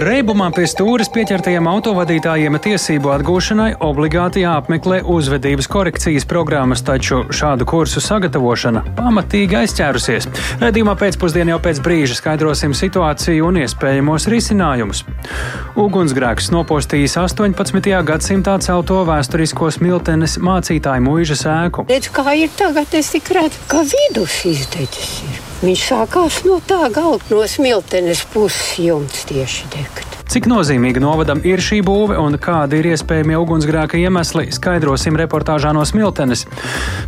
Reibumā pie stūres pieķertajiem autovadītājiem tiesību atgūšanai obligāti jāapmeklē uzvedības korekcijas programmas, taču šādu kursu sagatavošana pamatīgi aizķērusies. Redījumā pēcpusdienā jau pēc brīža skaidrosim situāciju un iespējamos risinājumus. Ugunsgrēks nopostījis 18. gadsimtā celto vēsturisko smiltenes mācītāju mūža sēku. Redz, kā ir tagad, es tik redzu, ka vidus izdedzis ir. Viņš sākās no tā gala, no smiltenes puses jumts tieši degt. Cik nozīmīga novadam ir šī būve un kādi ir iespējamie ugunsgrēka iemesli, skaidrosim reportāžā no Smiltenes.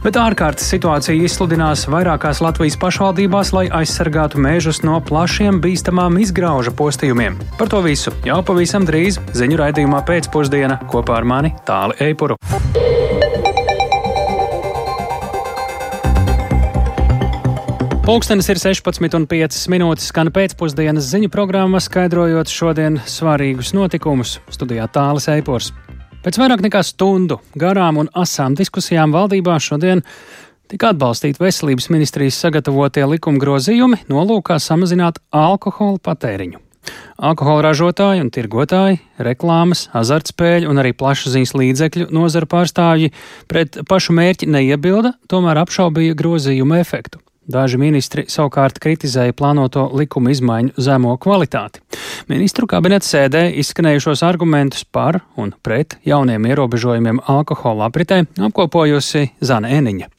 Bet ārkārtas situācija izsludinās vairākās Latvijas pašvaldībās, lai aizsargātu mežus no plašiem bīstamām izgrauža postījumiem. Par to visu jau pavisam drīz ziņu raidījumā pēcpusdienā kopā ar mani Tāli Eipuru. Pūkstens ir 16,5 minūtes, skan pēcpusdienas ziņu programma, skaidrojot šodien svarīgus notikumus. Studijā tālāk eipors. Pēc vairāk nekā stundu garām un asām diskusijām valdībā šodien tika atbalstīti veselības ministrijas sagatavotie likuma grozījumi, nolūkā samazināt alkohola patēriņu. Alkohola ražotāji un tirgotāji, reklāmas, azartspēļu un arī plašsaziņas līdzekļu nozara pārstāvji pret pašu mērķi neiebilda, tomēr apšaubīja grozījumu efektu. Daži ministri savukārt kritizēja plānoto likuma izmaiņu zemo kvalitāti. Ministru kabineta sēdē izskanējušos argumentus par un pret jauniem ierobežojumiem alkohola apritē apkopojusi Zana Eniņa.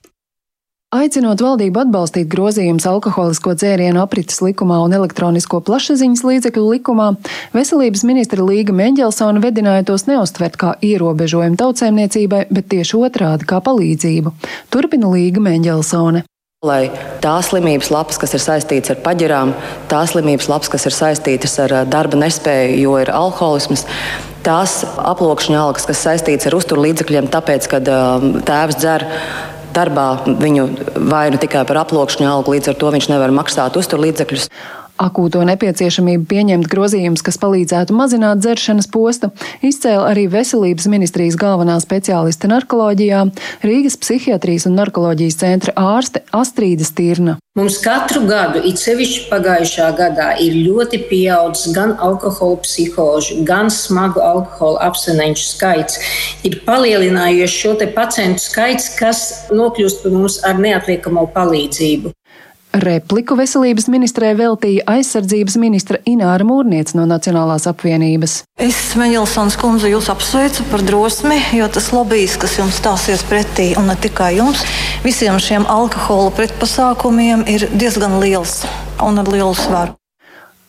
Aicinot valdību atbalstīt grozījumus alkoholisko dzērienu aprites likumā un elektronisko plašsaziņas līdzekļu likumā, veselības ministra Līga Mendelsona vedināja tos neustvert kā ierobežojumu tautsēmniecībai, bet tieši otrādi kā palīdzību. Turpina Līga Mendelsone. Lai tās slimības lapas, kas ir saistītas ar paģirām, tās slimības lapas, kas ir saistītas ar darba nespēju, jo ir alkoholisms, tās aploksņa algas, kas saistītas ar uzturlīdzekļiem, tāpēc, ka tēvs dzer darbā viņu vainu tikai par aploksņa algu, līdz ar to viņš nevar maksāt uzturlīdzekļus akūto nepieciešamību pieņemt grozījumus, kas palīdzētu mazināt dzeršanas postu, izcēla arī veselības ministrijas galvenā speciāliste narkoloģijā, Rīgas psihiatrijas un narkoloģijas centra ārste Astrīda Stirna. Mums katru gadu, it sevišķi pagājušā gadā, ir ļoti pieaudzis gan alkohola psihožu, gan smagu alkohola abstinenču skaits. Ir palielinājies šo pacientu skaits, kas nokļūst pie mums ar neatliekamo palīdzību. Repliku veselības ministrē veltīja aizsardzības ministra Ināra Mūrniec no Nacionālās apvienības. Es, Meņelsons kundze, jūs apsveicu par drosmi, jo tas lobbyis, kas jums stāsies pretī, un ne tikai jums, visiem šiem alkohola pretpasākumiem ir diezgan liels un ar lielu svaru.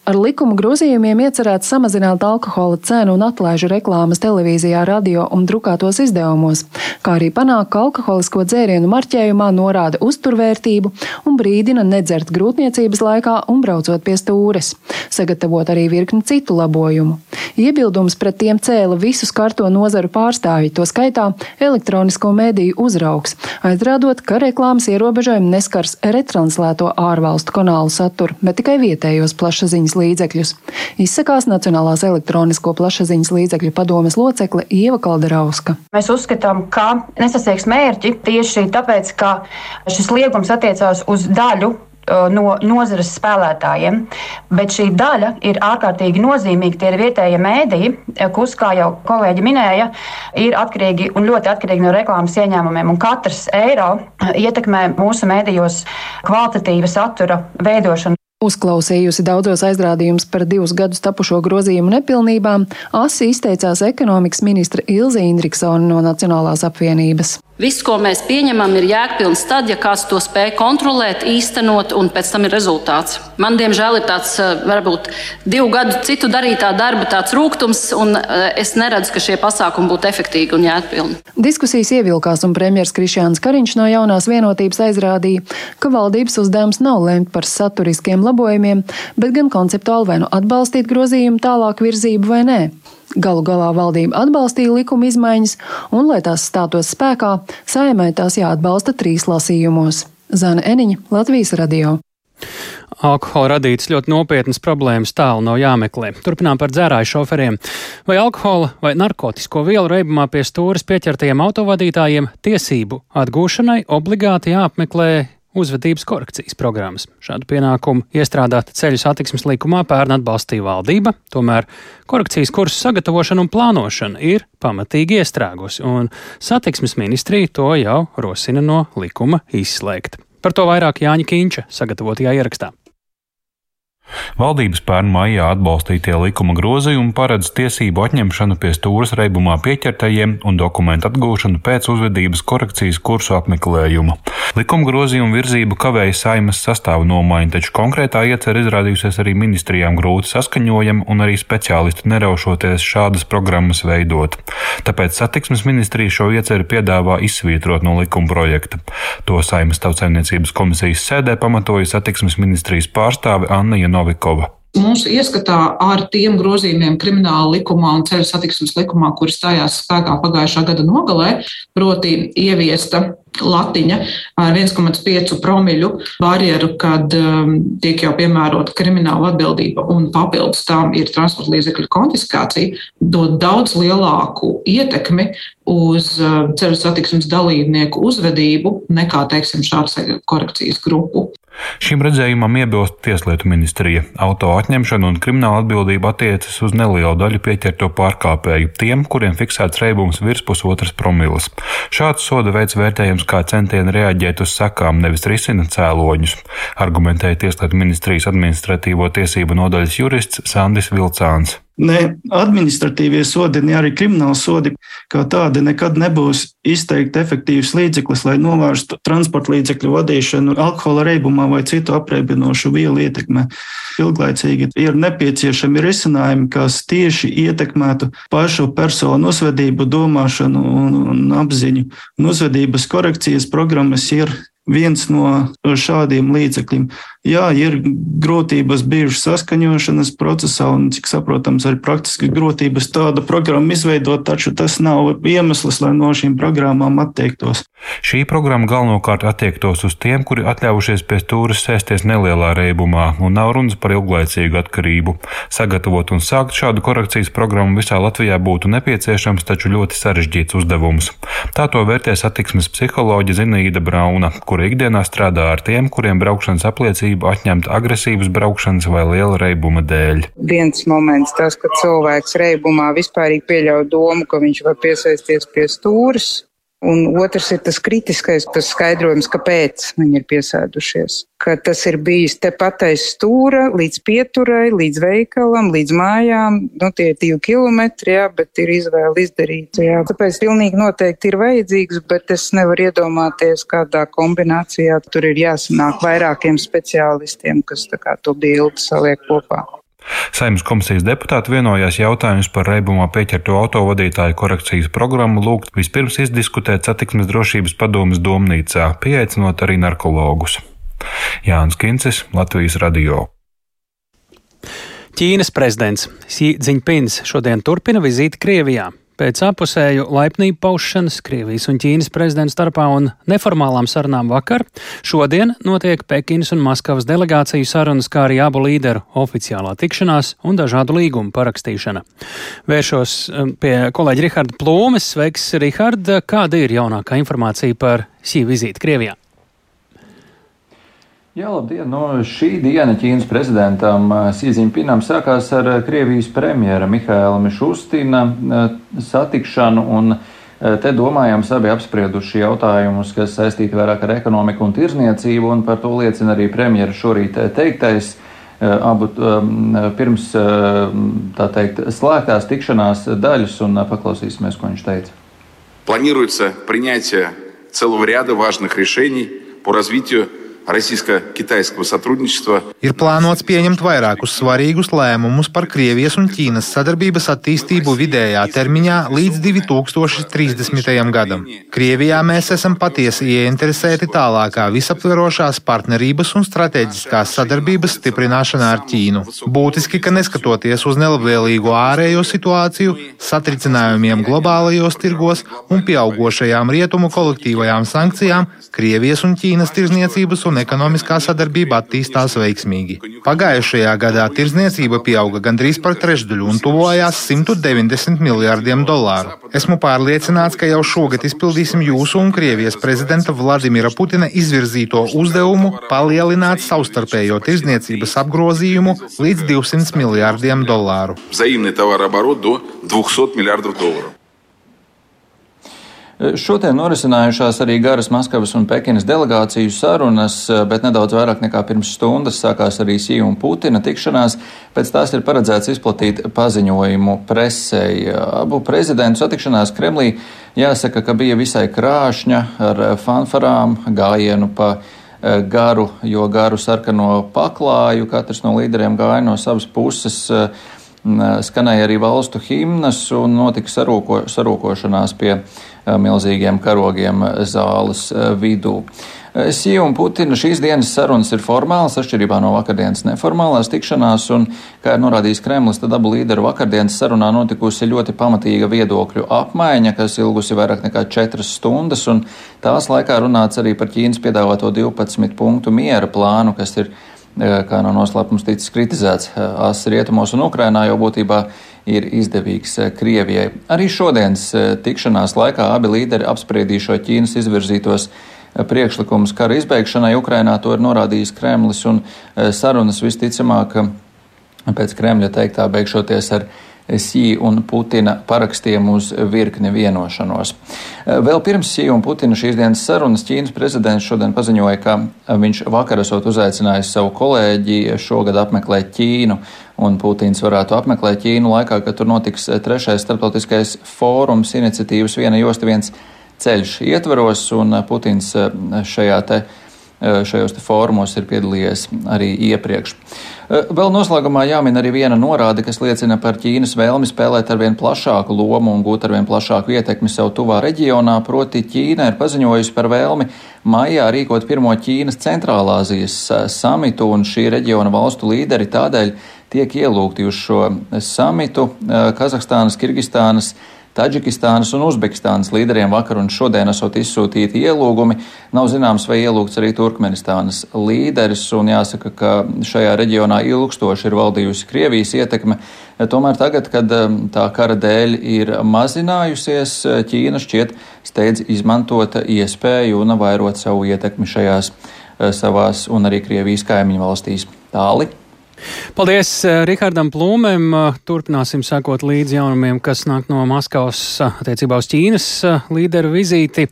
Ar likuma grozījumiem iecerēts samazināt alkohola cenu un atlaižu reklāmas televīzijā, radio un drukātos izdevumos, kā arī panākt, ka alkoholisko dzērienu marķējumā norāda uzturvērtību un brīdina nedzert grūtniecības laikā un braucot pie stūres, sagatavot arī virkni citu labojumu. Iebildums pret tiem cēla visus karto nozaru pārstāvji, to skaitā elektronisko mēdīju uzraugs, aizrādot, ka reklāmas ierobežojumi neskars retranslēto ārvalstu kanālu saturu, bet tikai vietējos plašsaziņas plašsaziņas līdzekļus. Izsakās Nacionālās elektronisko plašsaziņas līdzekļu padomes locekle Ieva Kalderauska. Mēs uzskatām, ka nesasniegs mērķi tieši tāpēc, ka šis liegums attiecās uz daļu no nozares spēlētājiem. Bet šī daļa ir ārkārtīgi nozīmīga. Tie ir vietējie mēdīji, kas, kā jau kolēģi minēja, ir atkarīgi un ļoti atkarīgi no reklāmas ieņēmumiem. Un katrs eiro ietekmē mūsu mēdījos kvalitatīva satura veidošanu. Uzklausījusi daudzos aizrādījumus par divus gadus tapušo grozījumu nepilnībām, asi izteicās ekonomikas ministra Ilze Indriksona no Nacionālās apvienības. Viss, ko mēs pieņemam, ir jēgpilns tad, ja kāds to spēj kontrolēt, īstenot, un pēc tam ir rezultāts. Man, diemžēl, ir tāds eh, varbūt divu gadu citu darītā darba tāds rūkums, un eh, es neredzu, ka šie pasākumi būtu efektīvi un jēgpilni. Diskusijas ievilkās, un premjerministrs Krišjāns Kariņš no jaunās vienotības aizrādīja, ka valdības uzdevums nav lemt par saturiskiem labojumiem, bet gan konceptuāli vai nu atbalstīt grozījumu tālāk virzību vai nē. Galu galā valdība atbalstīja likuma izmaiņas, un, lai tās stātos spēkā, saimai tās jāatbalsta trīs lasījumos. Zana Eniņa, Latvijas radio. Alkohola radītas ļoti nopietnas problēmas tālu nav jāmeklē. Turpinām par dzērāju šoferiem. Vai alkohola vai narkotisko vielu reibumā pie stūres pieķertajiem autovadītājiem tiesību atgūšanai obligāti jāapmeklē uzvedības korekcijas programmas. Šādu pienākumu iestrādāt ceļu satiksmes likumā pērn atbalstīja valdība, tomēr korekcijas kursu sagatavošana un plānošana ir pamatīgi iestrēgusi, un satiksmes ministrija to jau rosina no likuma izslēgt. Par to vairāk Jāņa Kīņša sagatavotajā ierakstā. Valdības pērn maijā atbalstītie likuma grozījumi paredz tiesību atņemšanu pie stūras reibumā pieķertajiem un dokumentu atgūšanu pēc uzvedības korekcijas kursu apmeklējuma. Likuma grozījumu virzību kavēja saimas sastāvu nomaiņa, taču konkrētā iecer izrādījusies arī ministrijām grūti saskaņojama un arī speciālisti neraušoties šādas programmas veidot. Tāpēc satiksmes ministrija šo ieceri piedāvā izsvītrot no likuma projekta. To saimas tautsēmniecības komisijas sēdē pamatoja satiksmes ministrijas pārstāve Anna Janova. Novikova. Mūsu ieskatā ar tiem grozījumiem krimināla likumā un ceļu satiksmes likumā, kuri stājās spēkā pagājušā gada nogalē, proti ieviesta latiņa ar 1,5 promiļu barjeru, kad um, tiek jau piemērota krimināla atbildība un papildus tam ir transporta līdzekļu konfiskācija, dod daudz lielāku ietekmi uz uh, ceļu satiksmes dalībnieku uzvedību nekā, teiksim, šāds korekcijas grupu. Šim redzējumam iebilst Tieslietu ministrija. Auto atņemšana un krimināla atbildība attiecas uz nelielu daļu pieķerto pārkāpēju, tiem, kuriem fiksēts reibums virs pusotras promilas. Šāds soda veids vērtējums kā centieni reaģēt uz sekām, nevis risina cēloņus, argumentēja Tieslietu ministrijas administratīvo tiesību nodaļas jurists Sandis Vilcāns. Ne administratīvie sodi, ne arī krimināla sodi kā tādi nekad nebūs izteikti efektīvs līdzeklis, lai novērstu transporta līdzekļu vadīšanu alkohola reibumā vai citu apreibinošu vielu ietekmē. Ilglaicīgi ir nepieciešami risinājumi, kas tieši ietekmētu pašu personu uzvedību, domāšanu un, un apziņu. Un uzvedības korekcijas programmas ir viens no šādiem līdzekļiem. Jā, ir grūtības bijušas saskaņošanas procesā, un, cik saprotams, arī praktiski grūtības tādu programmu izveidot, taču tas nav iemesls, lai no šīm programmām atteiktos. Šī programma galvenokārt attiektos uz tiem, kuri atļaujušies pie stūres sēsties nelielā reibumā, un nav runas par ilglaicīgu atkarību. Sagatavot un sākt šādu korekcijas programmu visā Latvijā būtu nepieciešams, taču ļoti sarežģīts uzdevums. Tā to vērtē satiksmes psiholoģija Zinaīda Brauna, kura ikdienā strādā ar tiem, kuriem braukšanas apliecība tiesību atņemt agresīvas braukšanas vai liela reibuma dēļ. Viens moments tas, ka cilvēks reibumā vispārīgi pieļauj domu, ka viņš var piesaisties pie stūres, Un otrs ir tas kritiskais, tas skaidrojums, kāpēc viņi ir piesēdušies. Ka tas ir bijis tepat aiz stūra, līdz pieturai, līdz veikalam, līdz mājām. Nu, tie ir divi kilometri, jā, bet ir izvēle izdarīta. Jā. Tāpēc pilnīgi noteikti ir vajadzīgs, bet es nevaru iedomāties, kādā kombinācijā tur ir jāsanāk vairākiem speciālistiem, kas kā, to bildi saliek kopā. Saimnes komisijas deputāti vienojās jautājumus par reibumā pieķerto autovadītāju korekcijas programmu lūgt vispirms izdiskutēt satiksmes drošības padomas domnīcā, pieaicinot arī narkologus. Jānis Kincis, Latvijas radio. Ķīnas prezidents Xi Jinpings šodien turpina vizīti Krievijā. Pēc apusēju laipnību paušanas Krievijas un Ķīnas prezidentu starpā un neformālām sarunām vakar, šodien notiek Pekinas un Maskavas delegāciju sarunas, kā arī abu līderu oficiālā tikšanās un dažādu līgumu parakstīšana. Vēršos um, pie kolēģa Riharda Plūmes. Sveiks, Rihard! Kāda ir jaunākā informācija par šī vizīti Krievijā? Jā, labdien! No nu, šī diena Ķīnas prezidentam Sīzīmpinam eh, sākās ar eh, Krievijas premjera Mihaila Mišustina eh, satikšanu, un te domājams abi apsprieduši jautājumus, kas saistīti vairāk ar ekonomiku un tirzniecību, un par to liecina arī premjera šorīt teiktais. Abu pirms, tā teikt, slēgtās tikšanās daļas, un paklausīsimies, ko viņš teica. Планируется принятие целого ряда важных решений по развитию Российско-китайского сотрудничества. Ir plānots pieņemt vairākus svarīgus lēmumus par Krievijas un Ķīnas sadarbības attīstību vidējā termiņā līdz 2030. gadam. Krievijā mēs esam patiesi ieinteresēti tālākā visaptverošās partnerības un strateģiskās sadarbības stiprināšanā ar Ķīnu. Būtiski, ka neskatoties uz nelabvēlīgo ārējo situāciju, satricinājumiem globālajos tirgos un pieaugošajām rietumu kolektīvajām sankcijām, Krievijas un Ķīnas tirzniecības un un ekonomiskā sadarbība attīstās veiksmīgi. nozīmīgi. Pagājušajā gadā tirzniecība pieauga gandrīz par trešdaļu un tuvojās 190 miljārdiem dolāru. Esmu pārliecināts, ka jau šogad izpildīsim jūsu un Krievijas prezidenta Vladimira Putina izvirzīto uzdevumu palielināt savstarpējo tirzniecības apgrozījumu līdz 200 miljārdiem dolāru. Взаимный товарооборот до 200 миллиардов долларов. Šodien norisinājušās arī garas Maskavas un Pekinas delegāciju sarunas, bet nedaudz vairāk nekā pirms stundas sākās arī Sīja un Putina tikšanās. Pēc tās ir paredzēts izplatīt paziņojumu presei. Abu prezidentu satikšanās Kremlī jāsaka, ka bija visai krāšņa ar fanfarām, gājienu pa garu, jo garu sarkano paklāju katrs no līderiem gāja no savas puses skanēja arī valstu himnas un notika sarūko, sarūkošanās pie milzīgiem karogiem zāles vidū. Sija un Putina šīs dienas sarunas ir formālas, atšķirībā no vakardienas neformālās tikšanās, un, kā ir norādījis Kremlis, tad abu līderu vakardienas sarunā notikusi ļoti pamatīga viedokļu apmaiņa, kas ilgusi vairāk nekā četras stundas, un tās laikā runāts arī par Ķīnas piedāvāto 12 punktu miera plānu, kas ir kā no noslēpums ticis kritizēts Āsas rietumos un Ukrainā, jau būtībā ir izdevīgs Krievijai. Arī šodienas tikšanās laikā abi līderi apspriedīšo Ķīnas izvirzītos priekšlikumus kara izbeigšanai Ukrainā. To ir norādījis Kremlis un sarunas visticamāk pēc Kremļa teiktā beigšoties ar Sī un Putina parakstiem uz virkni vienošanos. Vēl pirms Sī un Putina šīs dienas sarunas Ķīnas prezidents šodien paziņoja, ka viņš vakar esot uzaicinājis savu kolēģi šogad apmeklēt Ķīnu, un Putins varētu apmeklēt Ķīnu laikā, kad tur notiks trešais starptautiskais fórums iniciatīvas viena josta viens ceļš ietvaros, un Putins šajā te šajos fórumos ir piedalījies arī iepriekš. Vēl noslēgumā jāmin arī viena norāde, kas liecina par Ķīnas vēlmi spēlēt ar vien plašāku lomu un gūt ar vien plašāku ietekmi sev tuvā reģionā, proti Ķīna ir paziņojusi par vēlmi maijā rīkot pirmo Ķīnas centrālāzijas samitu, un šī reģiona valstu līderi tādēļ tiek ielūgti uz šo samitu Kazahstānas, Kirgistānas, Taģikistānas un Uzbekistānas līderiem vakar un šodien esot izsūtīti ielūgumi. Nav zināms, vai ielūgts arī Turkmenistānas līderis, un jāsaka, ka šajā reģionā ilgstoši ir valdījusi Krievijas ietekme. Tomēr tagad, kad um, tā kara dēļ ir mazinājusies, Ķīna šķiet steidz izmantot iespēju un vairot savu ietekmi šajās uh, savās un arī Krievijas kaimiņu valstīs. Tāli. Paldies eh, Rihardam Plūmēm. Eh, turpināsim sekot līdz jaunumiem, kas nāk no Maskavas eh, attiecībā uz Ķīnas līderu vizīti.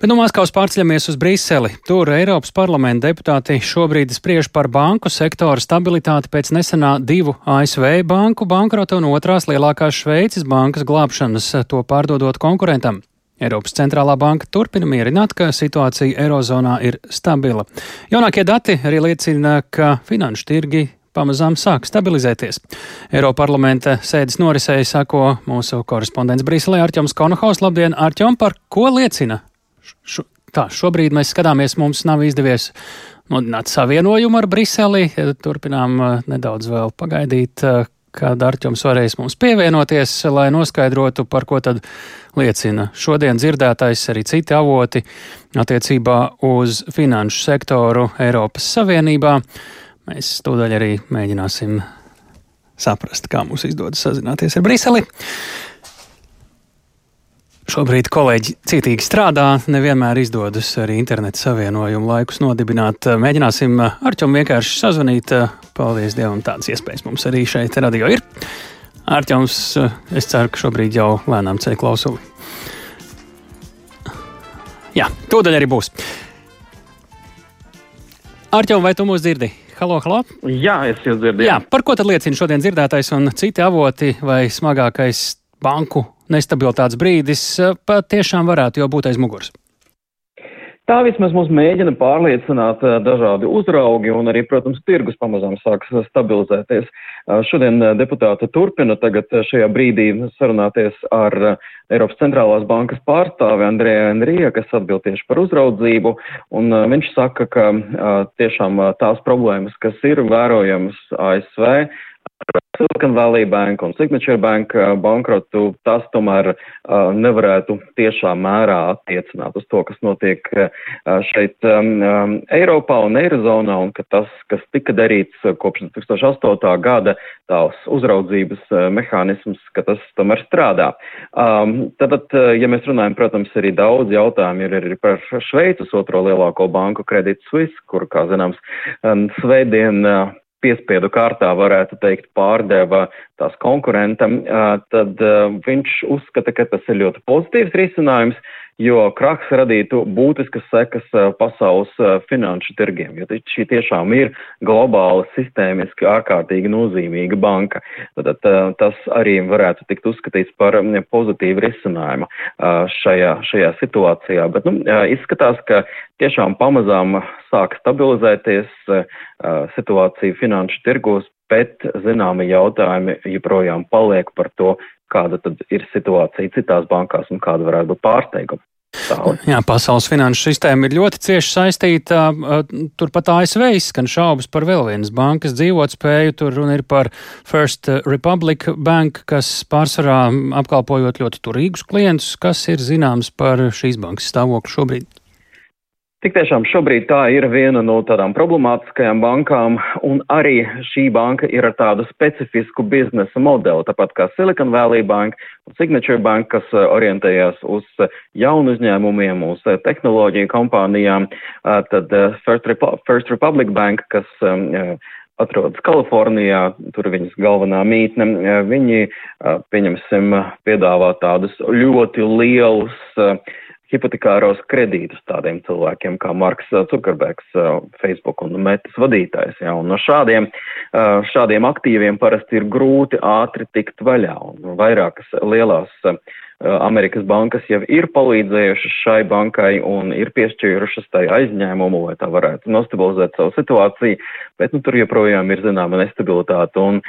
Bet no Maskavas pārceļamies uz Briseli. Tur Eiropas parlamenta deputāti šobrīd spriež par banku sektora stabilitāti pēc nesenā divu ASV banku bankrota un otrās lielākās Šveices bankas glābšanas, to pārdodot konkurentam. Eiropas centrālā banka turpina mierināt, ka situācija Eirozonā ir stabila. Jaunākie dati arī liecina, ka finanšu tirgi pamazām sāk stabilizēties. Eiroparlamenta sēdes norisēja sako mūsu korespondents Brīselē Arķoms Konohaus. Labdien, Arķom, par ko liecina? Š tā, šobrīd mēs skatāmies, mums nav izdevies nodināt savienojumu ar Briseli. Turpinām uh, nedaudz vēl pagaidīt, uh, kad Arķoms varēs mums pievienoties, lai noskaidrotu, par ko tad liecina šodien dzirdētais arī citi avoti attiecībā uz finanšu sektoru Eiropas Savienībā. Mēs tūdaļ arī mēģināsim saprast, kā mums izdodas sazināties ar Briseli. Šobrīd kolēģi cītīgi strādā, nevienmēr izdodas arī interneta savienojumu laikus nodibināt. Mēģināsim ar ķom vienkārši sazvanīt. Paldies Dievam, tādas iespējas mums arī šeit radio ir. Ārķums, es ceru, ka šobrīd jau lēnām ceļ klausuli. Jā, tūdaļ arī būs. Ārķom, vai tu mūs dzirdi? Halo, halo? Jā, es jūs dzirdu. Jā. jā, par ko tad liecina šodien dzirdētais un citi avoti vai smagākais banku nestabilitātes brīdis eh, patiešām varētu jau būt aiz muguras. Tā vismaz mums mēģina pārliecināt eh, dažādi uzraugi un arī, protams, tirgus pamazām sāks stabilizēties. Eh, šodien deputāti turpina tagad šajā brīdī sarunāties ar Eiropas centrālās bankas pārstāvi Andrēju Enrija, kas atbild tieši par uzraudzību, un viņš saka, ka tiešām tās problēmas, kas ir vērojamas ASV, Silicon Valley Bank un Signature Bank uh, bankrotu, tas tomēr uh, nevarētu tiešā mērā attiecināt uz to, kas notiek uh, šeit um, um, Eiropā un Eirozonā, un ka tas, kas tika darīts kopš 2008. gada, tās uzraudzības uh, mehānisms, ka tas tomēr strādā. Um, tad, ja mēs runājam, protams, arī daudz jautājumu ir arī par Šveicas otro lielāko banku Credit Suisse, kur, kā zināms, um, svētdien uh, piespiedu kārtā, varētu teikt, pārdeva tās konkurentam, tad viņš uzskata, ka tas ir ļoti pozitīvs risinājums, jo krahs radītu būtiskas sekas pasaules finanšu tirgiem, jo šī tiešām ir globāla sistēmiski ārkārtīgi nozīmīga banka. Tad tas arī varētu tikt uzskatīts par pozitīvu risinājumu šajā, šajā situācijā. Bet nu, izskatās, ka tiešām pamazām sāk stabilizēties situācija finanšu tirgos, bet zināmi jautājumi joprojām paliek par to, kāda tad ir situācija citās bankās un kāda varētu būt pārsteiguma. Jā, pasaules finanšu sistēma ir ļoti cieši saistīta. Turpat ASV izskan šaubas par vēl vienas bankas dzīvotspēju. Tur runa ir par First Republic Bank, kas pārsvarā apkalpojot ļoti turīgus klientus. Kas ir zināms par šīs bankas stāvokli šobrīd? Tik tiešām šobrīd tā ir viena no tādām problemātiskajām bankām, un arī šī banka ir ar tādu specifisku biznesa modeli, tāpat kā Silicon Valley Bank un Signature Bank, kas eh, orientējās uz jaunu uzņēmumiem, uz eh, tehnoloģiju kompānijām, eh, tad First, Repu First Republic Bank, kas atrodas Kalifornijā, tur viņas galvenā mītne. Viņi, pieņemsim, piedāvā tādus ļoti lielus hipotekāros kredītus tādiem cilvēkiem kā Marks Zuckerbergs, Facebook un Metas vadītājs. Ja, un no šādiem, šādiem aktīviem parasti ir grūti ātri tikt vaļā. Un vairākas lielās Amerikas bankas jau ir palīdzējušas šai bankai un ir piešķīrušas tai aizņēmumu, lai tā varētu nostabilizēt savu situāciju, bet nu, tur joprojām ir zināma nestabilitāte un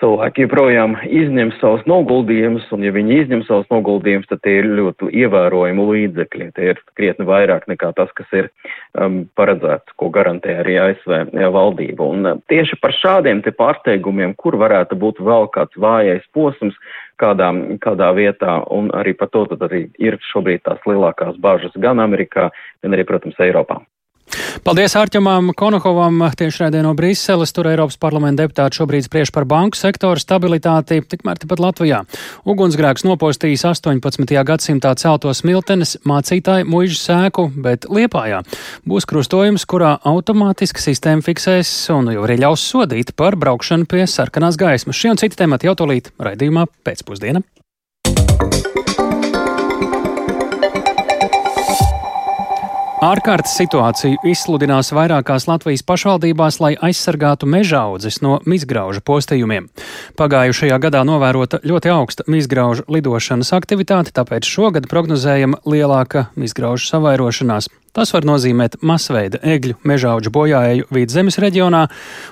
cilvēki joprojām izņem savus noguldījumus, un ja viņi izņem savus noguldījumus, tad tie ir ļoti ievērojami līdzekļi. Tie ir krietni vairāk nekā tas, kas ir um, paredzēts, ko garantē arī ASV valdība. Un uh, tieši par šādiem te pārsteigumiem, kur varētu būt vēl kāds vājais posms, kādā, kādā vietā, un arī par to tad arī ir šobrīd tās lielākās bažas gan Amerikā, gan arī, protams, Eiropā. Paldies Ārķamam Konokovam tiešraidē no Briseles. Tur Eiropas parlamenta deputāti šobrīd spriež par banku sektoru stabilitāti, tikmēr tepat Latvijā. Ugunsgrēks nopostījis 18. gadsimtā celtos smiltenes mācītāju muižu sēku, bet Liepājā būs krustojums, kurā automātiski sistēma fiksēs un jau arī ļaus sodīt par braukšanu pie sarkanās gaismas. Šie un citi temati jau tolīt raidījumā pēcpusdiena. Ārkārtas situāciju izsludinās vairākās Latvijas pašvaldībās, lai aizsargātu mežaudzes no mizgrauža postījumiem. Pagājušajā gadā novērota ļoti augsta mizgraužu lidošanas aktivitāte, tāpēc šogad prognozējama lielāka mizgraužu savairošanās. Tas var nozīmēt masveida egļu mežauģu bojāēju vidzemes reģionā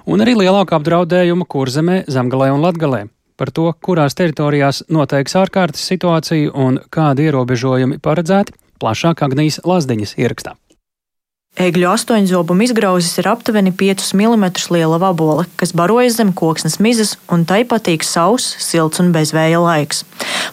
un arī lielāku apdraudējumu kurzemē, zemgalē un latgalē. Par to, kurās teritorijās noteiks ārkārtas situācija un kādi ierobežojumi paredzēti, Plašāk Agnijas Lazdiņas ierakstā. Egļu astoņzobuma izgrauzis ir aptuveni 5 mm liela vabola, kas barojas zem koksnes mizas, un tai patīk sauss, silts un bezvēja laiks.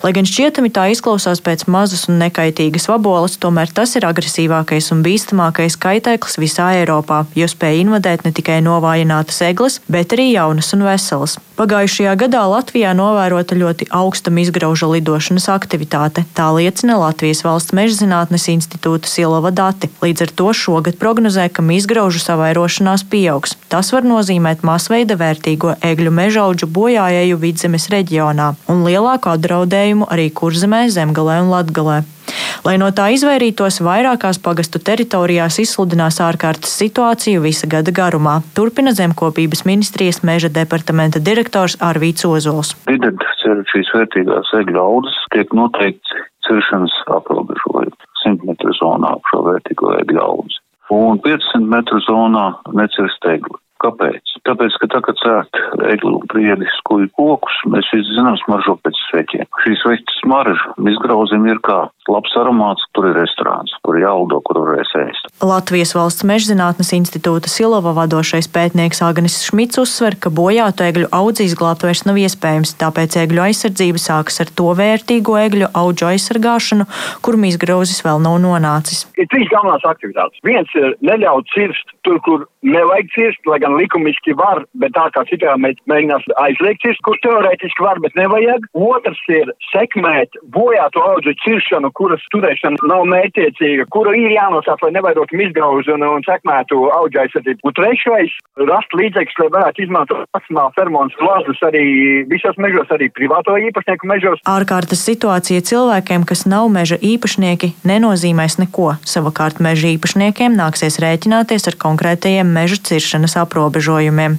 Lai gan šķietami tā izklausās pēc mazas un nekaitīgas vabolas, tomēr tas ir agresīvākais un bīstamākais kaitēklis visā Eiropā, jo spēj invadēt ne tikai novājinātas eglis, bet arī jaunas un veselas. Pagājušajā gadā Latvijā novērota ļoti augsta izgrauža lidošanas aktivitāte. Tā liecina Latvijas valsts meža zinātnes institūta Silova dati. Līdz ar to šogad bet prognozē, ka izgraužu savairošanās pieaugs. Tas var nozīmēt masveida vērtīgo egļu mežaudžu bojājēju vidzemes reģionā un lielāku apdraudējumu arī kurzemē, zemgalē un latgalē. Lai no tā izvairītos, vairākās pagastu teritorijās izsludinās ārkārtas situāciju visa gada garumā. Turpina zemkopības ministrijas meža departamenta direktors Arvīts Ozols. Identificēt šīs vērtīgās egļu audzes tiek noteikts ciršanas aprobežojumi 100 metru zonā šo vērtīgo egļu audzi un 500 metru zonā necirst egli. Kāpēc? Tāpēc, ka tā, kad cērt eglu priedi skuju kokus, mēs visi zinām smaržo pēc sveķiem. Šī sveķa smarža izgrauzim ir kā labs aromāts, tur ir restorāns, kur ir jālido, kur varēs ēst. Latvijas valsts mežzinātnes institūta Silova vadošais pētnieks Agnis Šmits uzsver, ka bojātu egļu audzi izglābt vairs nav iespējams, tāpēc egļu aizsardzība sākas ar to vērtīgo egļu augu aizsargāšanu, kur mīzgrauzis vēl nav nonācis. Ir trīs galvenās aktivitātes. Viens ir neļaut cirst tur, kur nevajag cirst, lai gan likumiski var, bet tā kā citā mēģinās aizliegt cirst, kur teorētiski var, bet nevajag. Otrs ir sekmēt bojātu audžu ciršanu, kuras turēšana nav mērķiecīga, kura ir jānosāk, lai nevairotu izgrauzu un, un sekmētu audžu aizsardzību. Un trešais - rast līdzekļus, lai varētu izmantot maksimāli fermons glāzes arī visos mežos, arī privāto īpašnieku mežos. Ārkārtas situācija cilvēkiem, kas nav meža īpašnieki, nenozīmēs neko. Savukārt meža īpašniekiem nāksies rēķināties ar konkrētajiem meža ciršanas aprobežojumiem.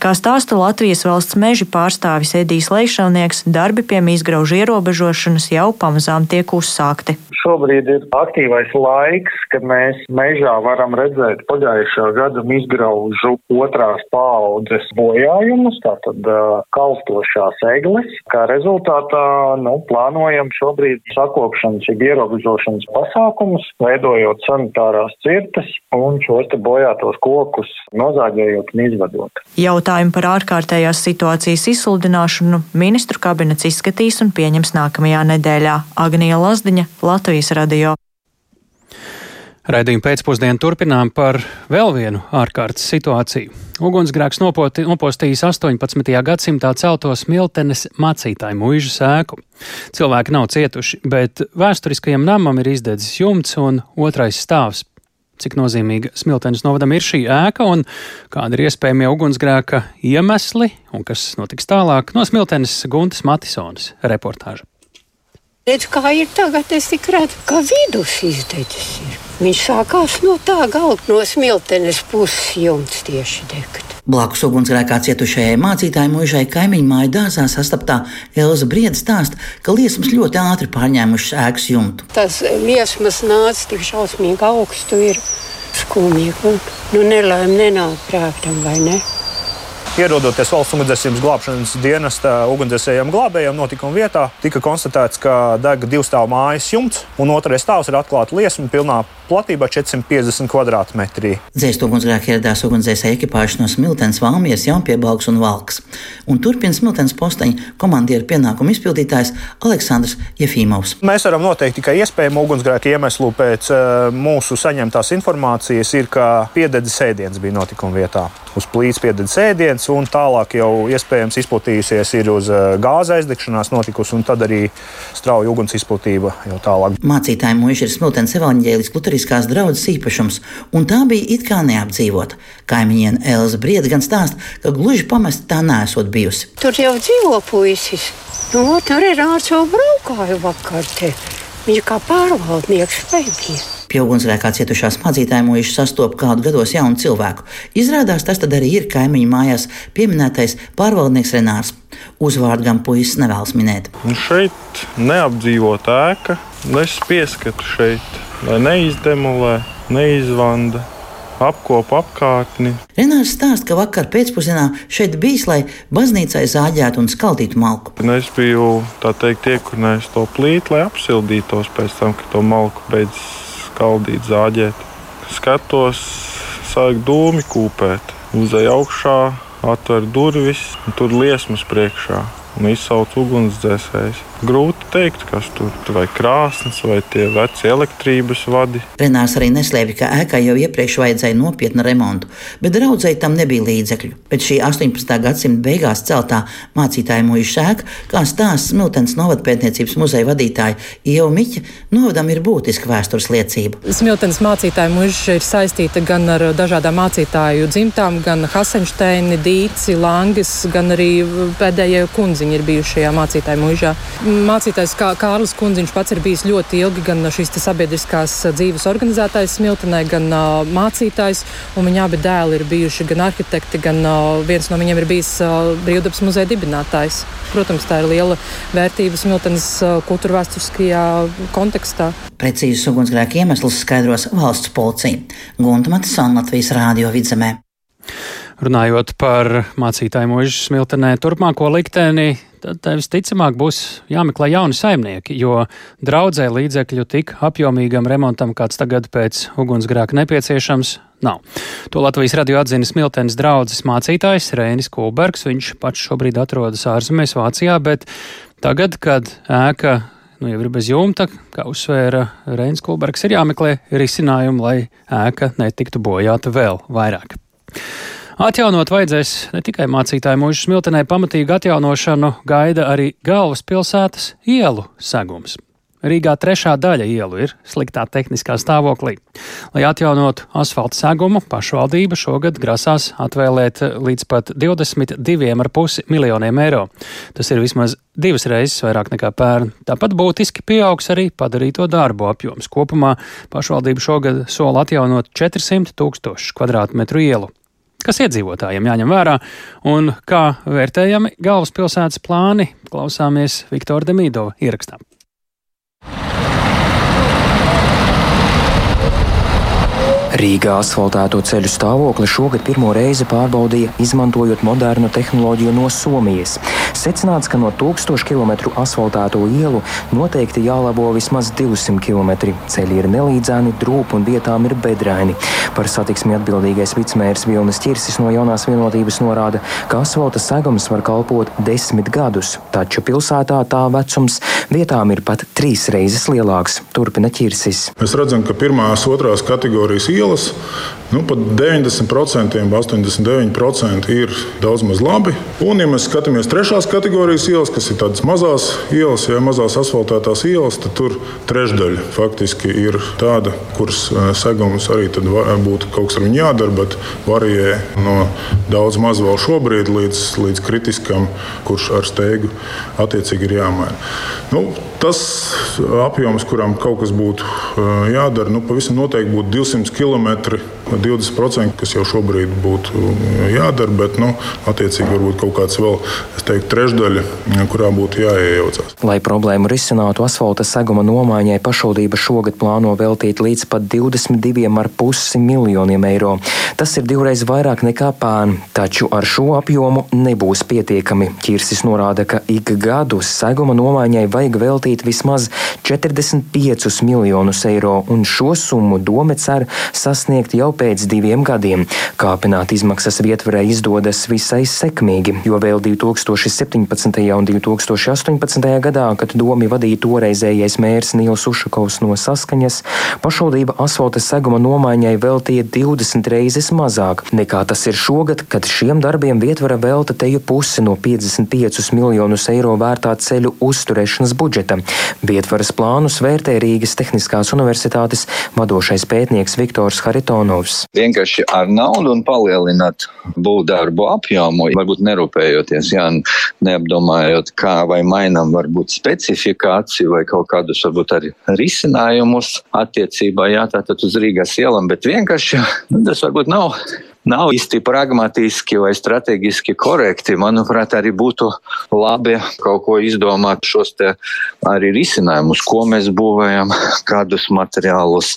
Kā stāsta Latvijas valsts meža pārstāvis Edijs Leišalnieks, darbi pie izgraužu ierobežošanas jau pamazām tiek uzsākti. Šobrīd ir aktīvais laiks, kad mēs mežā varam redzēt pagājušā gada izgraužu otrās paaudzes bojājumus, tātad kalstošās egles. Kā rezultātā nu, plānojam šobrīd sakopšanas, jeb ierobežošanas pasākumus, veidojot sanitārās cirtas un šos te bojātos kokus nozāģējot un izvedot. Jautājumu par ārkārtējās situācijas izsludināšanu ministru kabinets izskatīs un pieņems nākamajā nedēļā. Agnija Lazdiņa, Latvijas radio. Raidījumu pēcpusdienu turpinām par vēl vienu ārkārtas situāciju. Ugunsgrēks nopoti, nopostījis 18. gadsimtā celtos Miltenes mācītāju mūžu sēku. Cilvēki nav cietuši, bet vēsturiskajam namam ir izdedzis jumts un otrais stāvs. Cik nozīmīga Smiltenes novadam ir šī ēka un kādi ir iespējamie ugunsgrēka iemesli un kas notiks tālāk no Smiltenes Guntas Matisonas reportāža. Redz, kā ir tagad, es tik redzu, ka vidus izdedzis ir. Viņš sākās no tā gala, no smiltenes puses jumts tieši degt. Blakus ugunsgrēkā cietušajai mācītāji mūžai kaimiņu māju dārzā sastaptā Elza Briedis stāsta, ka liesmas ļoti ātri pārņēmušas ēkas jumtu. Tas liesmas nāca tik šausmīgi augstu, ir skumīgi. Nu, nelaime nenāk prātam, vai ne? Ierodoties valsts ugunsdzēsības glābšanas dienesta ugunsdzēsējiem glābējiem notikuma vietā, tika konstatēts, ka deg divu stāvu mājas jumts, un otrais stāvs ir atklāta liesma pilnā platībā 450 km2. Dzēst ugunsgrēkā ieradās ugunsdzēsēja ekipāžas no Smiltenes, Valmijas, Jaunpiebalgs un Valks. Un turpina Smiltenes posteņa komandieru pienākumu izpildītājs Aleksandrs Jefīmovs. Mēs varam noteikt tikai iespējamu ugunsgrēku iemeslu pēc uh, mūsu saņemtās informācijas, ir, ka piededzes ēdiens bija notikuma vietā. Uz plīts piededzes ēdiens, un tālāk jau iespējams izplatījusies ir uz uh, gāzes aizdegšanās notikusi, un tad arī strauja uguns izplatība jau tālāk. Mācītāji mūža ir Smiltenes evaņģēlis luteriskās draudzes īpašums, un tā bija it kā neapdzīvota. Kaimiņiene Elza Brieda gan stāsta, ka gluži pamesta tā nesot bijusi. Tur jau dzīvo puisis. Nu, tur ir ārsts jau braukāju vakar te. Viņš kā pārvaldnieks bija. Pie ugunsgrēkā cietušās mācītāja mūža sastopa kādu gados jaunu cilvēku. Izrādās, tas arī ir kaimiņu mājās pieminētais pārvaldnieks Renārs. Uzvārdu gan puisis nevēlas minēt. Un šeit neapdzīvota ēka, es pieskatu šeit, lai neizdemolē, neizvanda apkopu apkārtni. Renārs stāsta, ka vakar pēcpusdienā šeit bijis, lai baznīcai zāģētu un skaldītu malku. Un es biju teikt, iekurinājusi to plīti, lai apsildītos pēc tam, kad to malku beidz skaldīt, zāģēt. Skatos, sāk dūmi kūpēt, uzēju augšā, atver durvis, un tur liesmas priekšā un izsauc ugunsdzēsējus. Grūti pateikt, kas tur ir. Vai krāsnes, vai tie veci elektrības vadi. Renārs arī neslēpj, ka ēkai jau iepriekš vajadzēja nopietnu remontu, bet draudzēji tam nebija līdzekļu. Pēc šī 18. gadsimta beigās celtā mācītāja mūža ēka, kā stāsta Smiltens novadpētniecības muzeja vadītāja Ieva Miķa, novadam ir būtiska vēstures liecība. Smiltens mācītāja mūža ir saistīta gan ar dažādām mācītāju dzimtām, gan Hasensteini, Dīci, Langis, gan arī pēdējie kundziņi ir bijuši šajā mācītāju mūžā mācītājs kā Kārlis Kundziņš pats ir bijis ļoti ilgi gan šīs sabiedriskās dzīves organizētājs Smiltenē, gan uh, mācītājs. Viņa abi dēli ir bijuši gan arhitekti, gan uh, viens no viņiem ir bijis uh, brīvdabas muzeja dibinātājs. Protams, tā ir liela vērtība Smiltenes uh, kultūra vēsturiskajā kontekstā. Precīzus ugunsgrēku iemeslus skaidros valsts policija. Gunta Matisona Latvijas Rādio vidzemē. Runājot par mācītāju mūžu smiltenē, turpmāko likteni, tad tev visticamāk būs jāmeklē jauni saimnieki, jo draudzē līdzekļu tik apjomīgam remontam, kāds tagad pēc ugunsgrēka nepieciešams, nav. To Latvijas radio atzina Smiltenes draudzes mācītājs Rēnis Kulbergs. Viņš pats šobrīd atrodas ārzemēs Vācijā, bet tagad, kad ēka nu, jau ir bez jumta, kā uzsvēra Reinis Kulbergs, ir jāmeklē risinājumi, lai ēka netiktu bojāta vēl vairāk. Atjaunot vajadzēs ne tikai mācītāju mūžu smiltenē, pamatīgu atjaunošanu gaida arī galvaspilsētas ielu segums. Rīgā trešā daļa ielu ir sliktā tehniskā stāvoklī. Lai atjaunotu asfalta segumu, pašvaldība šogad grasās atvēlēt līdz pat 22,5 miljoniem eiro. Tas ir vismaz divas reizes vairāk nekā pērn. Tāpat būtiski pieaugs arī padarīto darbu apjoms. Kopumā pašvaldība šogad sola atjaunot 400 tūkstošu kvadrātmetru ielu kas iedzīvotājiem jāņem vērā un kā vērtējami galvaspilsētas plāni, klausāmies Viktora Demīdova ierakstā. Rīgā asfaltēto ceļu stāvokli šogad pirmo reizi pārbaudīja, izmantojot modernu tehnoloģiju no Somijas. Secināts, ka no 1000 km asfaltēto ielu noteikti jālabo vismaz 200 km. Ceļi ir nelīdzēni, drūpi un vietām ir bedraini. Par satiksmi atbildīgais vicemērs Vilnis Čirsis no jaunās vienotības norāda, ka asfalta segums var kalpot desmit gadus, taču pilsētā tā vecums vietām ir pat trīs reizes lielāks. Turpina Čirsis. Mēs redzam, ka pirmās, otrās kategorijas ielas ielas. Nu, pat 90%, 89% ir daudz maz labi. Un, ja mēs skatāmies trešās kategorijas ielas, kas ir tādas mazas ielas, ja mazās asfaltētās ielas, tad tur trešdaļa faktiski ir tāda, kuras e, segums arī būtu kaut kas ar viņu jādara, bet varijē no daudz maz vēl šobrīd līdz, līdz kritiskam, kurš ar steigu attiecīgi ir jāmaina. Nu, tas apjoms, kuram kaut kas būtu e, jādara, nu, pavisam noteikti būtu 200 km 20%, kas jau šobrīd būtu jādara, bet nu, attiecīgi varbūt kaut kāds vēl, teiktu, trešdaļa, kurā būtu jāiejaucas. Lai problēmu risinātu, asfalta seguma nomaiņai pašvaldība šogad plāno veltīt līdz pat 22,5 miljoniem eiro. Tas ir divreiz vairāk nekā pērn, taču ar šo apjomu nebūs pietiekami. Kirsis norāda, ka ik gadu seguma nomaiņai vajag veltīt vismaz 45 miljonus eiro, un šo summu dome cer sasniegt jau pēc diviem gadiem. Kāpināt izmaksas vietvarē izdodas visai sekmīgi, jo vēl 2017. un 2018. gadā, kad domi vadīja toreizējais mērs Nils Ušakovs no saskaņas, pašvaldība asfalta seguma nomaiņai veltīja 20 reizes mazāk nekā tas ir šogad, kad šiem darbiem vietvara velta teju pusi no 55 miljonus eiro vērtā ceļu uzturēšanas budžeta. Vietvaras plānus vērtē Rīgas Tehniskās universitātes vadošais pētnieks Viktors. Ivars Haritonovs. Vienkārši ar naudu un palielināt būvdarbu apjomu, varbūt nerūpējoties, jā, neapdomājot, kā vai mainām varbūt specifikāciju vai kaut kādus varbūt arī risinājumus attiecībā, jā, tātad uz Rīgas ielām, bet vienkārši nu, tas varbūt nav nav īsti pragmatiski vai strateģiski korekti. Manuprāt, arī būtu labi kaut ko izdomāt šos te arī risinājumus, ko mēs būvējam, kādus materiālus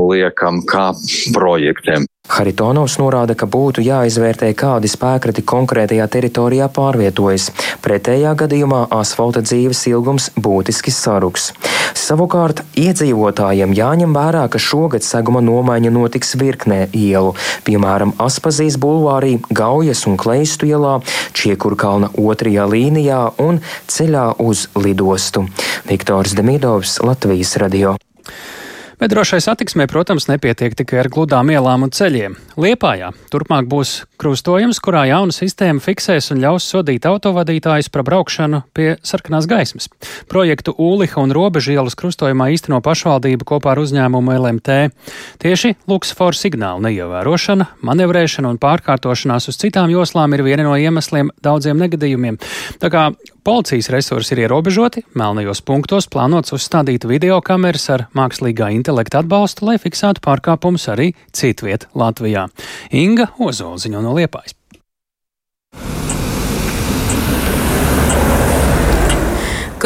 liekam kā projektiem. Haritonovs norāda, ka būtu jāizvērtē, kādi spēkrati konkrētajā teritorijā pārvietojas. Pretējā gadījumā asfalta dzīves ilgums būtiski saruks. Savukārt iedzīvotājiem jāņem vērā, ka šogad seguma nomaiņa notiks virknē ielu, piemēram, Aspazīs bulvārī, Gaujas un Kleistu ielā, Čiekurkalna otrajā līnijā un ceļā uz lidostu. Viktors Demidovs, Latvijas radio. Bet drošai satiksmē, protams, nepietiek tikai ar gludām ielām un ceļiem. Liepājā turpmāk būs krustojums, kurā jauna sistēma fiksēs un ļaus sodīt autovadītājus par braukšanu pie sarkanās gaismas. Projektu Ūliha un Robeža ielas krustojumā īsteno pašvaldība kopā ar uzņēmumu LMT. Tieši luksforu signālu neievērošana, manevrēšana un pārkārtošanās uz citām joslām ir viena no iemesliem daudziem negadījumiem. Tā kā Policijas resursi ir ierobežoti, melnajos punktos plānots uzstādīt video kameras ar mākslīgā intelekta atbalstu, lai fiksētu pārkāpumus arī citviet Latvijā. Inga Ozoliņa no Liepājas.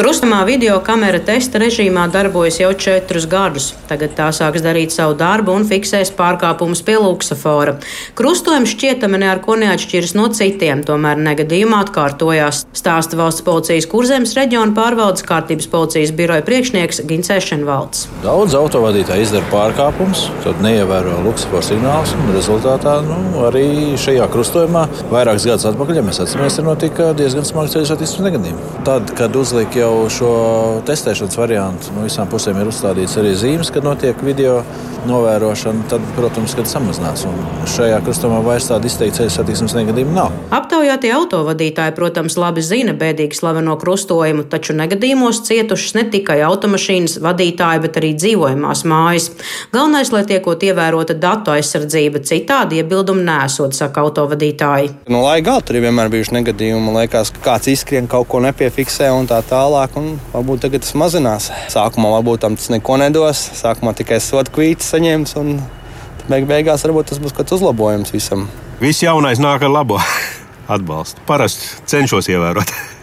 Krustamā video kamera testa režīmā darbojas jau četrus gadus. Tagad tā sāks darīt savu darbu un fiksēs pārkāpumus pie luksafora. Krustojums šķietami ne ar ko neatšķiras no citiem, tomēr negadījumā atkārtojās. Stāsta valsts policijas kurzemes reģiona pārvaldes kārtības policijas biroja priekšnieks Gins Ešenvalds. Daudz autovadītāji izdara pārkāpumus, tad neievēro luksafora signālus un rezultātā nu, arī šajā krustojumā vairākus gadus atpakaļ, ja mēs atceramies, ir notika diezgan smags ceļu satiksmes negadījums. Tad, kad uzlika jau šo testēšanas variantu, no visām pusēm ir uzstādīts arī zīmes, kad notiek video novērošana, tad, protams, kad samazinās. Un šajā krustojumā vairs tāda izteikta ceļu satiksmes negadījuma nav. Aptaujātie autovadītāji, protams, labi zina bēdīgi slaveno krustojumu, taču negadījumos cietušas ne tikai automašīnas vadītāji, bet arī dzīvojamās mājas. Galvenais, lai tiekot ievērota datu aizsardzība, citādi iebildumi nesot, saka autovadītāji. Nu, lai gala tur ir vienmēr bijuši negadījumi, liekas, ka kāds izskrien kaut ko nepiefiksē un tā tālāk, un varbūt tagad tas mazinās. Sākumā varbūt tam tas neko nedos, sākumā tikai sodu kvītis saņemts, un beig beigās varbūt tas būs kāds uzlabojums visam. Viss jaunais nāk ar labo atbalstu. Parasti cenšos ievērot.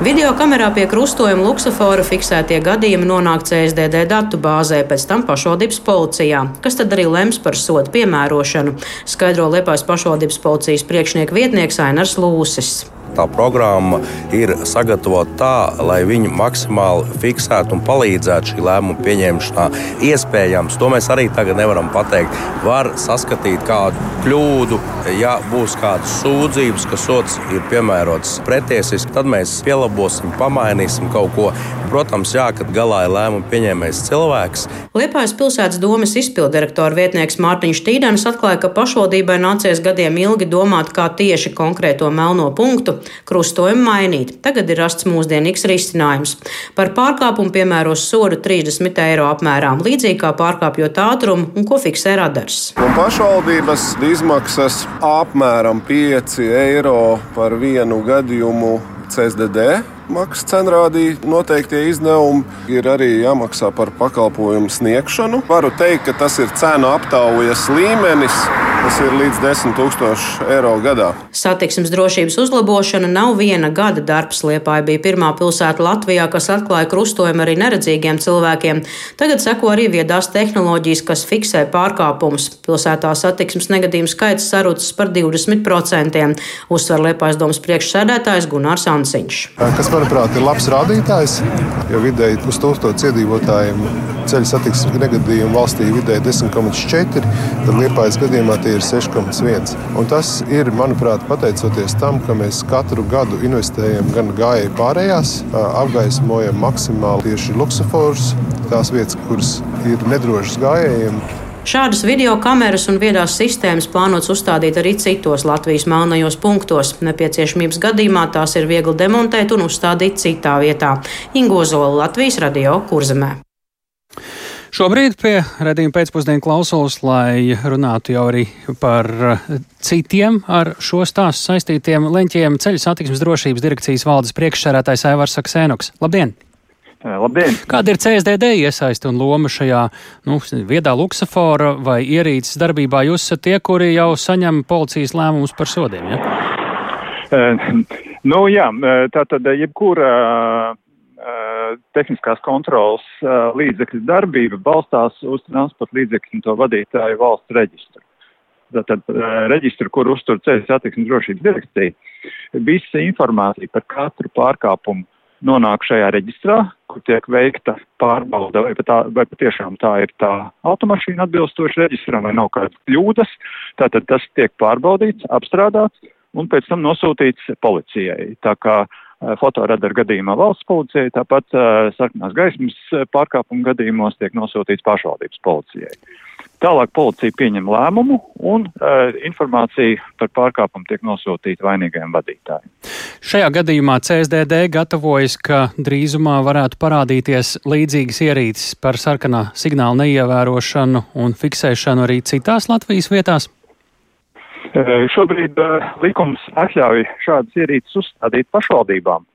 Video kamerā pie krustojuma luksafora fiksētie gadījumi nonāk CSDD datu bāzē, pēc tam pašvaldības policijā, kas tad arī lems par sodu piemērošanu, skaidro Liepājas pašvaldības policijas priekšnieka vietnieks Ainars Lūsis. Tā programma ir sagatavota tā, lai viņi maksimāli fiksētu un palīdzētu šī lēmuma pieņemšanā. Iespējams, to mēs arī tagad nevaram pateikt. Var saskatīt kādu kļūdu, ja būs kādas sūdzības, ka sots ir piemērots pretiesiski, tad mēs pielabosim, pamainīsim kaut ko. Protams, jā, kad galā ir lēmuma pieņēmējs cilvēks. Liepājas pilsētas domas izpildirektora vietnieks Mārtiņš Tīdens atklāja, ka pašvaldībai nācies gadiem ilgi domāt, kā tieši konkrēto melno punktu krustojumu mainīt. Tagad ir rasts mūsdienīgs risinājums. Par pārkāpumu piemēros sodu 30 eiro apmērā, līdzīgi kā pārkāpjot ātrumu un ko fiksē radars. Un pašvaldības izmaksas apmēram 5 eiro par vienu gadījumu CSDD maksas cenrādī noteiktie izdevumi ir arī jāmaksā par pakalpojumu sniegšanu. Varu teikt, ka tas ir cenu aptaujas līmenis. Tas ir līdz 10 000 eiro gadā. Satiksmes drošības uzlabošana nav viena gada darbs. Liepāja bija pirmā pilsēta Latvijā, kas atklāja krustojumu arī neredzīgiem cilvēkiem. Tagad seko arī viedās tehnoloģijas, kas fiksē pārkāpumus. Pilsētā satiksmes negadījumu skaits sarucis par 20%, uzsver Liepājas domas priekšsēdētājs Gunārs Ansiņš. Kas, manuprāt, ir labs rādītājs, jo vidēji uz tūkstošu iedzīvotājiem ceļu satiksmes negadījumu valstī vidēji 10,4, tad Liepājas gadījumā tie ir 6,1. Un tas ir, manuprāt, pateicoties tam, ka mēs katru gadu investējam gan gājēju pārējās, apgaismojam maksimāli tieši luksusforus, tās vietas, kuras ir nedrošas gājējiem. Šādas video kameras un viedās sistēmas plānots uzstādīt arī citos Latvijas melnajos punktos. Nepieciešamības gadījumā tās ir viegli demontēt un uzstādīt citā vietā. Ingozola Latvijas radio kurzemē. Šobrīd pie redzījuma pēcpusdienu klausos, lai runātu jau arī par citiem ar šo stāstu saistītiem leņķiem ceļu satiksmes drošības direkcijas valdes priekšsērētājs Aivars Saksēnoks. Labdien! Labdien! Kāda ir CSDD iesaiste un loma šajā nu, viedā luksafora vai ierīces darbībā? Jūs esat tie, kuri jau saņem policijas lēmumus par sodiem, ja? Uh, nu jā, tā tad jebkura uh, tehniskās kontrolas uh, līdzekļu darbība balstās uz transporta līdzekļu un to vadītāju valsts reģistru. Tātad reģistru, kur uztur ceļu satiksmes drošības direkcija, visa informācija par katru pārkāpumu nonāk šajā reģistrā, kur tiek veikta pārbauda, vai, tā, vai patiešām tā ir tā automašīna atbilstoša reģistram, vai nav kādas kļūdas. Tātad tas tiek pārbaudīts, apstrādāts un pēc tam nosūtīts policijai. Tā kā fotoradaru gadījumā valsts policijai, tāpat uh, sarkanās gaismas pārkāpumu gadījumos tiek nosūtīts pašvaldības policijai. Tālāk policija pieņem lēmumu un uh, informācija par pārkāpumu tiek nosūtīta vainīgajam vadītājam. Šajā gadījumā CSDD gatavojas, ka drīzumā varētu parādīties līdzīgas ierīces par sarkanā signāla neievērošanu un fiksēšanu arī citās Latvijas vietās. Šobrīd likums atļauj šādas ierīces uzstādīt pašvaldībām,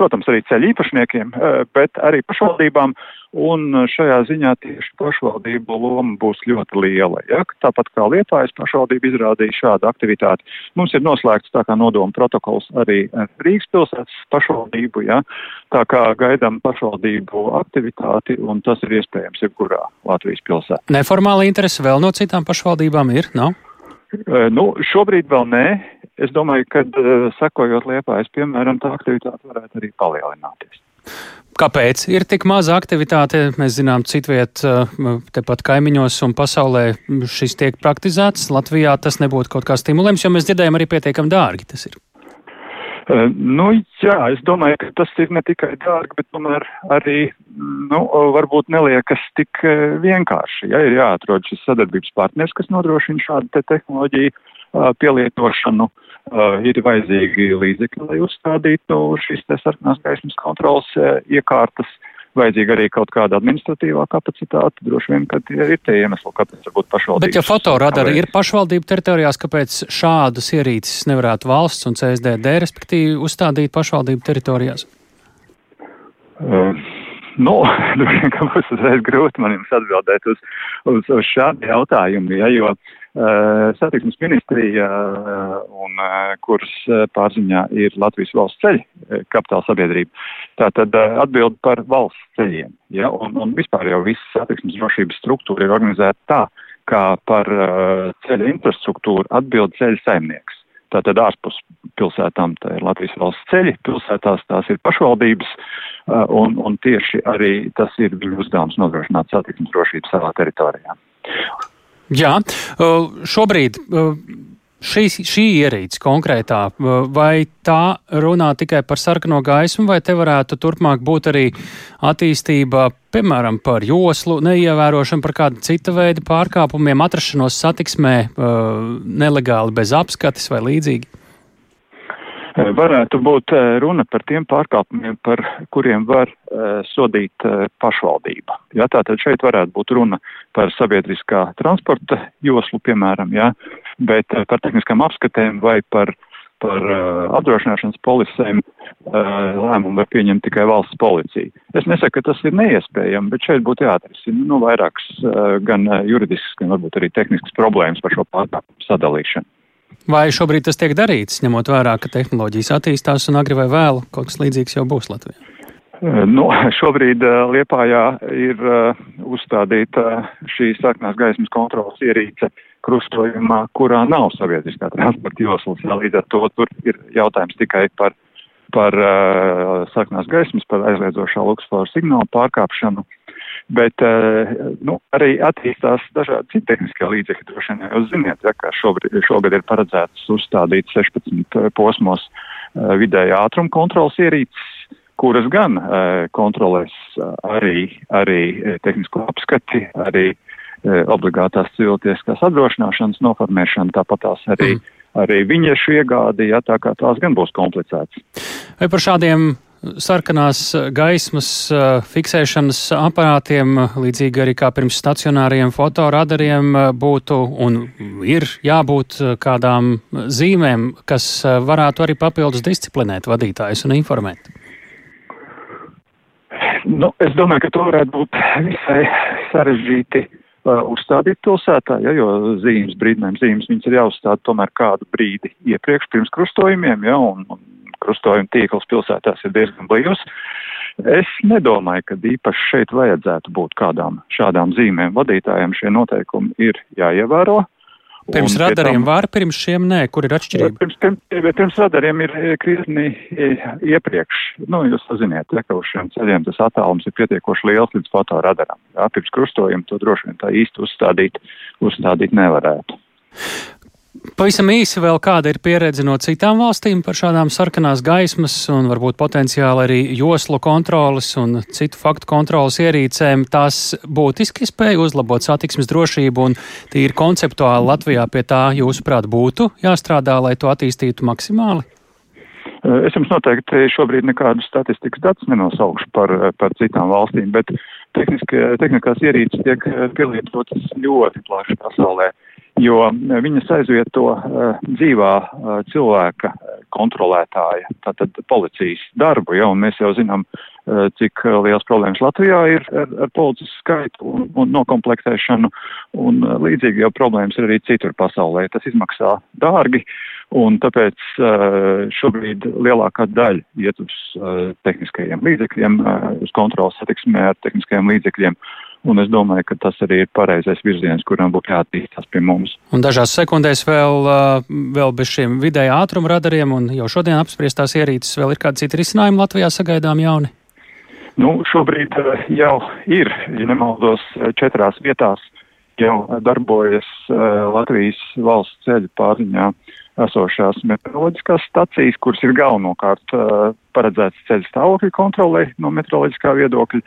protams, arī ceļu īpašniekiem, bet arī pašvaldībām, un šajā ziņā tieši pašvaldību loma būs ļoti liela. Ja? Tāpat kā Liepājas pašvaldība izrādīja šādu aktivitāti, mums ir noslēgts tā kā nodoma protokols arī Rīgas pilsētas pašvaldību, ja? tā kā gaidām pašvaldību aktivitāti, un tas ir iespējams jebkurā Latvijas pilsētā. Neformāla interese vēl no citām pašvaldībām ir, nav? No? Nu, šobrīd vēl nē. Es domāju, ka sekojot liepājas, piemēram, tā aktivitāte varētu arī palielināties. Kāpēc ir tik maza aktivitāte? Mēs zinām, citviet tepat kaimiņos un pasaulē šis tiek praktizēts. Latvijā tas nebūtu kaut kā stimulējums, jo mēs dzirdējam arī pietiekami dārgi tas ir. Nu, jā, es domāju, ka tas ir ne tikai dārgi, bet tomēr arī, nu, varbūt neliekas tik vienkārši. Ja ir jāatrod šis sadarbības partners, kas nodrošina šādu te tehnoloģiju uh, pielietošanu, ir vajadzīgi līdzekļi, lai uzstādītu šīs te sarkanās gaismas kontrolas iekārtas. Vajadzīga arī kaut kāda administratīvā kapacitāte. Droši vien, ka ir tie iemesli, kāpēc varbūt pašvaldības. Bet, ja fotoradari ir pašvaldību teritorijās, kāpēc šādas ierīces nevarētu valsts un CSDD respektīvi uzstādīt pašvaldību teritorijās? Uh, nu, droši vien, ka būs uzreiz grūti man jums atbildēt uz, uz, uz šādu jautājumu, ja, jo uh, satiksmes ministrija, eh, un, eh, kuras pārziņā ir Latvijas valsts ceļi, kapitāla sabiedrība. Tātad atbild par valsts ceļiem. Ja? Un, un vispār jau viss satiksmes drošības struktūra ir organizēta tā, kā par ceļa infrastruktūru atbild ceļa saimnieks. Tātad ārpus pilsētām tā ir Latvijas valsts ceļi, pilsētās tās ir pašvaldības, un, un tieši arī tas ir viņu uzdevums nodrošināt satiksmes drošību savā teritorijā. Jā, šobrīd šī, šī ierīce konkrētā, vai tā runā tikai par sarkano gaismu, vai te varētu turpmāk būt arī attīstība, piemēram, par joslu neievērošanu, par kādu citu veidu pārkāpumiem, atrašanos satiksmē nelegāli bez apskates vai līdzīgi? Eh, varētu būt eh, runa par tiem pārkāpumiem, par kuriem var uh, sodīt uh, pašvaldība. Ja, tātad šeit varētu būt runa par sabiedriskā transporta joslu, piemēram, ja, bet uh, par tehniskām apskatēm vai par, par apdrošināšanas polisēm lēmumu var pieņemt tikai valsts policija. Es nesaku, ka tas ir neiespējami, bet šeit būtu jāatrisina nu, vairākas gan juridiskas, gan varbūt arī tehniskas problēmas par šo pārkāpumu sadalīšanu. Vai šobrīd tas tiek darīts, ņemot vērā, ka tehnoloģijas attīstās un agri vai vēlu kaut kas līdzīgs jau būs Latvijā? Eh, nu, šobrīd uh, Liepājā ir uh, uzstādīta šī sarkanās gaismas kontrolas ierīce krustojumā, kurā nav sabiedriskā transporta joslas. Līdz ar to tur ir jautājums tikai par, par uh, sarkanās gaismas, par aizliedzošā luksforu signālu pārkāpšanu. Uh, Bet eh, nu, arī attīstās dažādi citi tehniskie līdzekļi. Droši vien jūs ziniet, ja, ka šobrīd, šogad ir paredzēts uzstādīt 16 eh, posmos eh, vidēja ātruma kontrolas ierīces, kuras gan kontrolēs arī, arī tehnisko apskati, arī obligātās civiltieskās apdrošināšanas noformēšanu, tāpat tās arī, mm. arī viņiešu iegādi, ja tā kā tās gan būs komplicētas. Vai par šādiem sarkanās gaismas eh, fiksēšanas aparātiem, līdzīgi arī kā pirms stacionāriem fotoradariem, eh, būtu un ir jābūt eh, kādām zīmēm, kas varētu arī papildus disciplinēt vadītājus un informēt? Nu, es domāju, ka to varētu būt visai sarežģīti uh, uzstādīt pilsētā, ja, jo zīmes, brīdinājuma zīmes, viņas ir jāuzstāda tomēr kādu brīdi iepriekš pirms krustojumiem, ja, un, un krustojuma tīkls pilsētās ir diezgan blīvs. Es nedomāju, ka īpaši šeit vajadzētu būt kādām šādām zīmēm. Vadītājiem šie noteikumi ir jāievēro. Pirms radariem tam, var, pirms šiem nē, kur ir atšķirība? Pirms, pirms, pirms radariem ir eh, krietni eh, iepriekš. Nu, jūs ziniet, ja, ka uz šiem ceļiem tas attālums ir pietiekoši liels līdz fotoradaram. Jā, pirms krustojuma to droši vien tā īsti uzstādīt, uzstādīt nevarētu. Pavisam īsi vēl kāda ir pieredze no citām valstīm par šādām sarkanās gaismas un varbūt potenciāli arī joslu kontrolas un citu faktu kontrolas ierīcēm. Tās būtiski spēja uzlabot satiksmes drošību un tīri konceptuāli Latvijā pie tā, jūsuprāt, būtu jāstrādā, lai to attīstītu maksimāli? Es jums noteikti šobrīd nekādu statistikas datus nenosaukšu par, par citām valstīm, bet tehniskās ierīces tiek pielietotas ļoti plaši pasaulē. Jo viņas aizvieto dzīvā cilvēka kontrolētāja, tātad policijas darbu, ja, un mēs jau zinām, cik liels problēmas Latvijā ir ar, ar policijas skaitu un, un nokomplektēšanu, un līdzīgi jau problēmas ir arī citur pasaulē. Tas izmaksā dārgi, un tāpēc šobrīd lielākā daļa iet uz tehniskajiem līdzekļiem, uz kontrolas satiksmē ar tehniskajiem līdzekļiem. Un es domāju, ka tas arī ir pareizais virziens, kuram būtu jāattīstās pie mums. Un dažās sekundēs vēl, vēl bez šiem vidēja ātruma radariem un jau šodien apspriestās ierīces vēl ir kādi citi risinājumi Latvijā sagaidām jauni? Nu, šobrīd jau ir, ja nemaldos, četrās vietās jau darbojas Latvijas valsts ceļu pārziņā esošās meteoroloģiskās stacijas, kuras ir galvenokārt uh, paredzētas ceļu stāvokļa kontrolē no meteoroloģiskā viedokļa,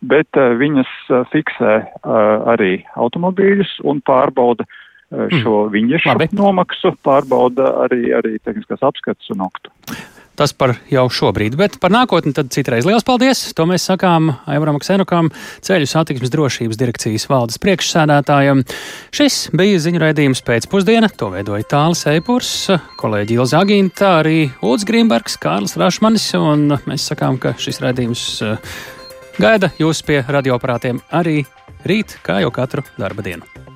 bet uh, viņas uh, fiksē uh, arī automobīļus un pārbauda uh, šo mm. viņiešu nomaksu, pārbauda arī, arī tehniskās apskates un oktu. Tas par jau šobrīd, bet par nākotni tad citreiz liels paldies. To mēs sakām Aivaram Ksenukam, ceļu satiksmes drošības direkcijas valdes priekšsēdētājam. Šis bija ziņu raidījums pēcpusdiena, to veidoja Tālis Eipurs, kolēģi Ilza Agīnta, arī Ulds Grīmbergs, Kārlis Rašmanis, un mēs sakām, ka šis raidījums eh, gaida jūs pie radioaparātiem arī rīt, kā jau katru darba dienu.